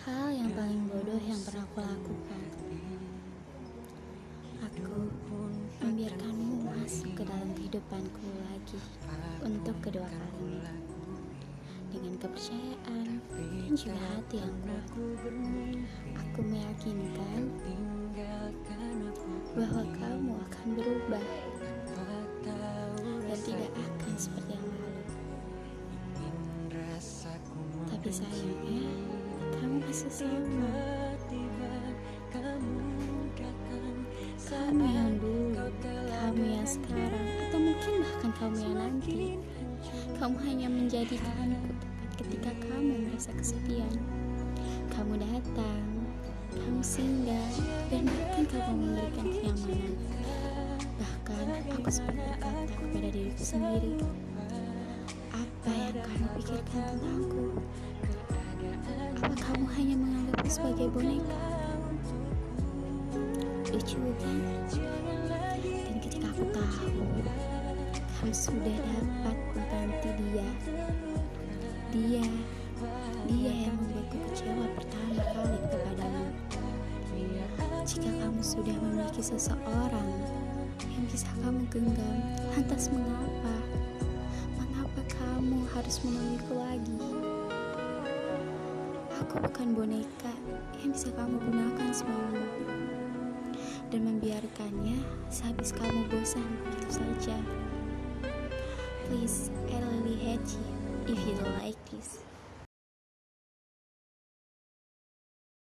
Hal yang paling bodoh yang pernah aku lakukan. Aku membiarkanmu masuk ke dalam kehidupanku lagi Untuk kedua kalinya. Dengan kepercayaan dan juga hati yang kuat Aku meyakinkan bahwa kamu akan berubah Tapi sayangnya, kamu masih sama. Kamu yang dulu, kamu yang sekarang, atau mungkin bahkan kamu yang nanti. Kamu hanya menjadikanku tepat ketika kamu merasa kesepian. Kamu datang, kamu singgah, dan bahkan kamu memberikan kenyamanan. Bahkan aku sempat berkata kepada diriku sendiri, apa yang kamu pikirkan tentangku? Apa kamu hanya menganggapku sebagai boneka? Lucu kan? Dan ketika aku tahu, kamu sudah dapat mengganti dia. Dia, dia yang membuatku kecewa pertama kali kepadamu. Jika kamu sudah memiliki seseorang yang bisa kamu genggam, lantas mengapa? Mengapa kamu harus menemuiku lagi? Aku bukan boneka yang bisa kamu gunakan semaumu dan membiarkannya sehabis kamu bosan begitu saja. Please, I really hate you if you don't like this.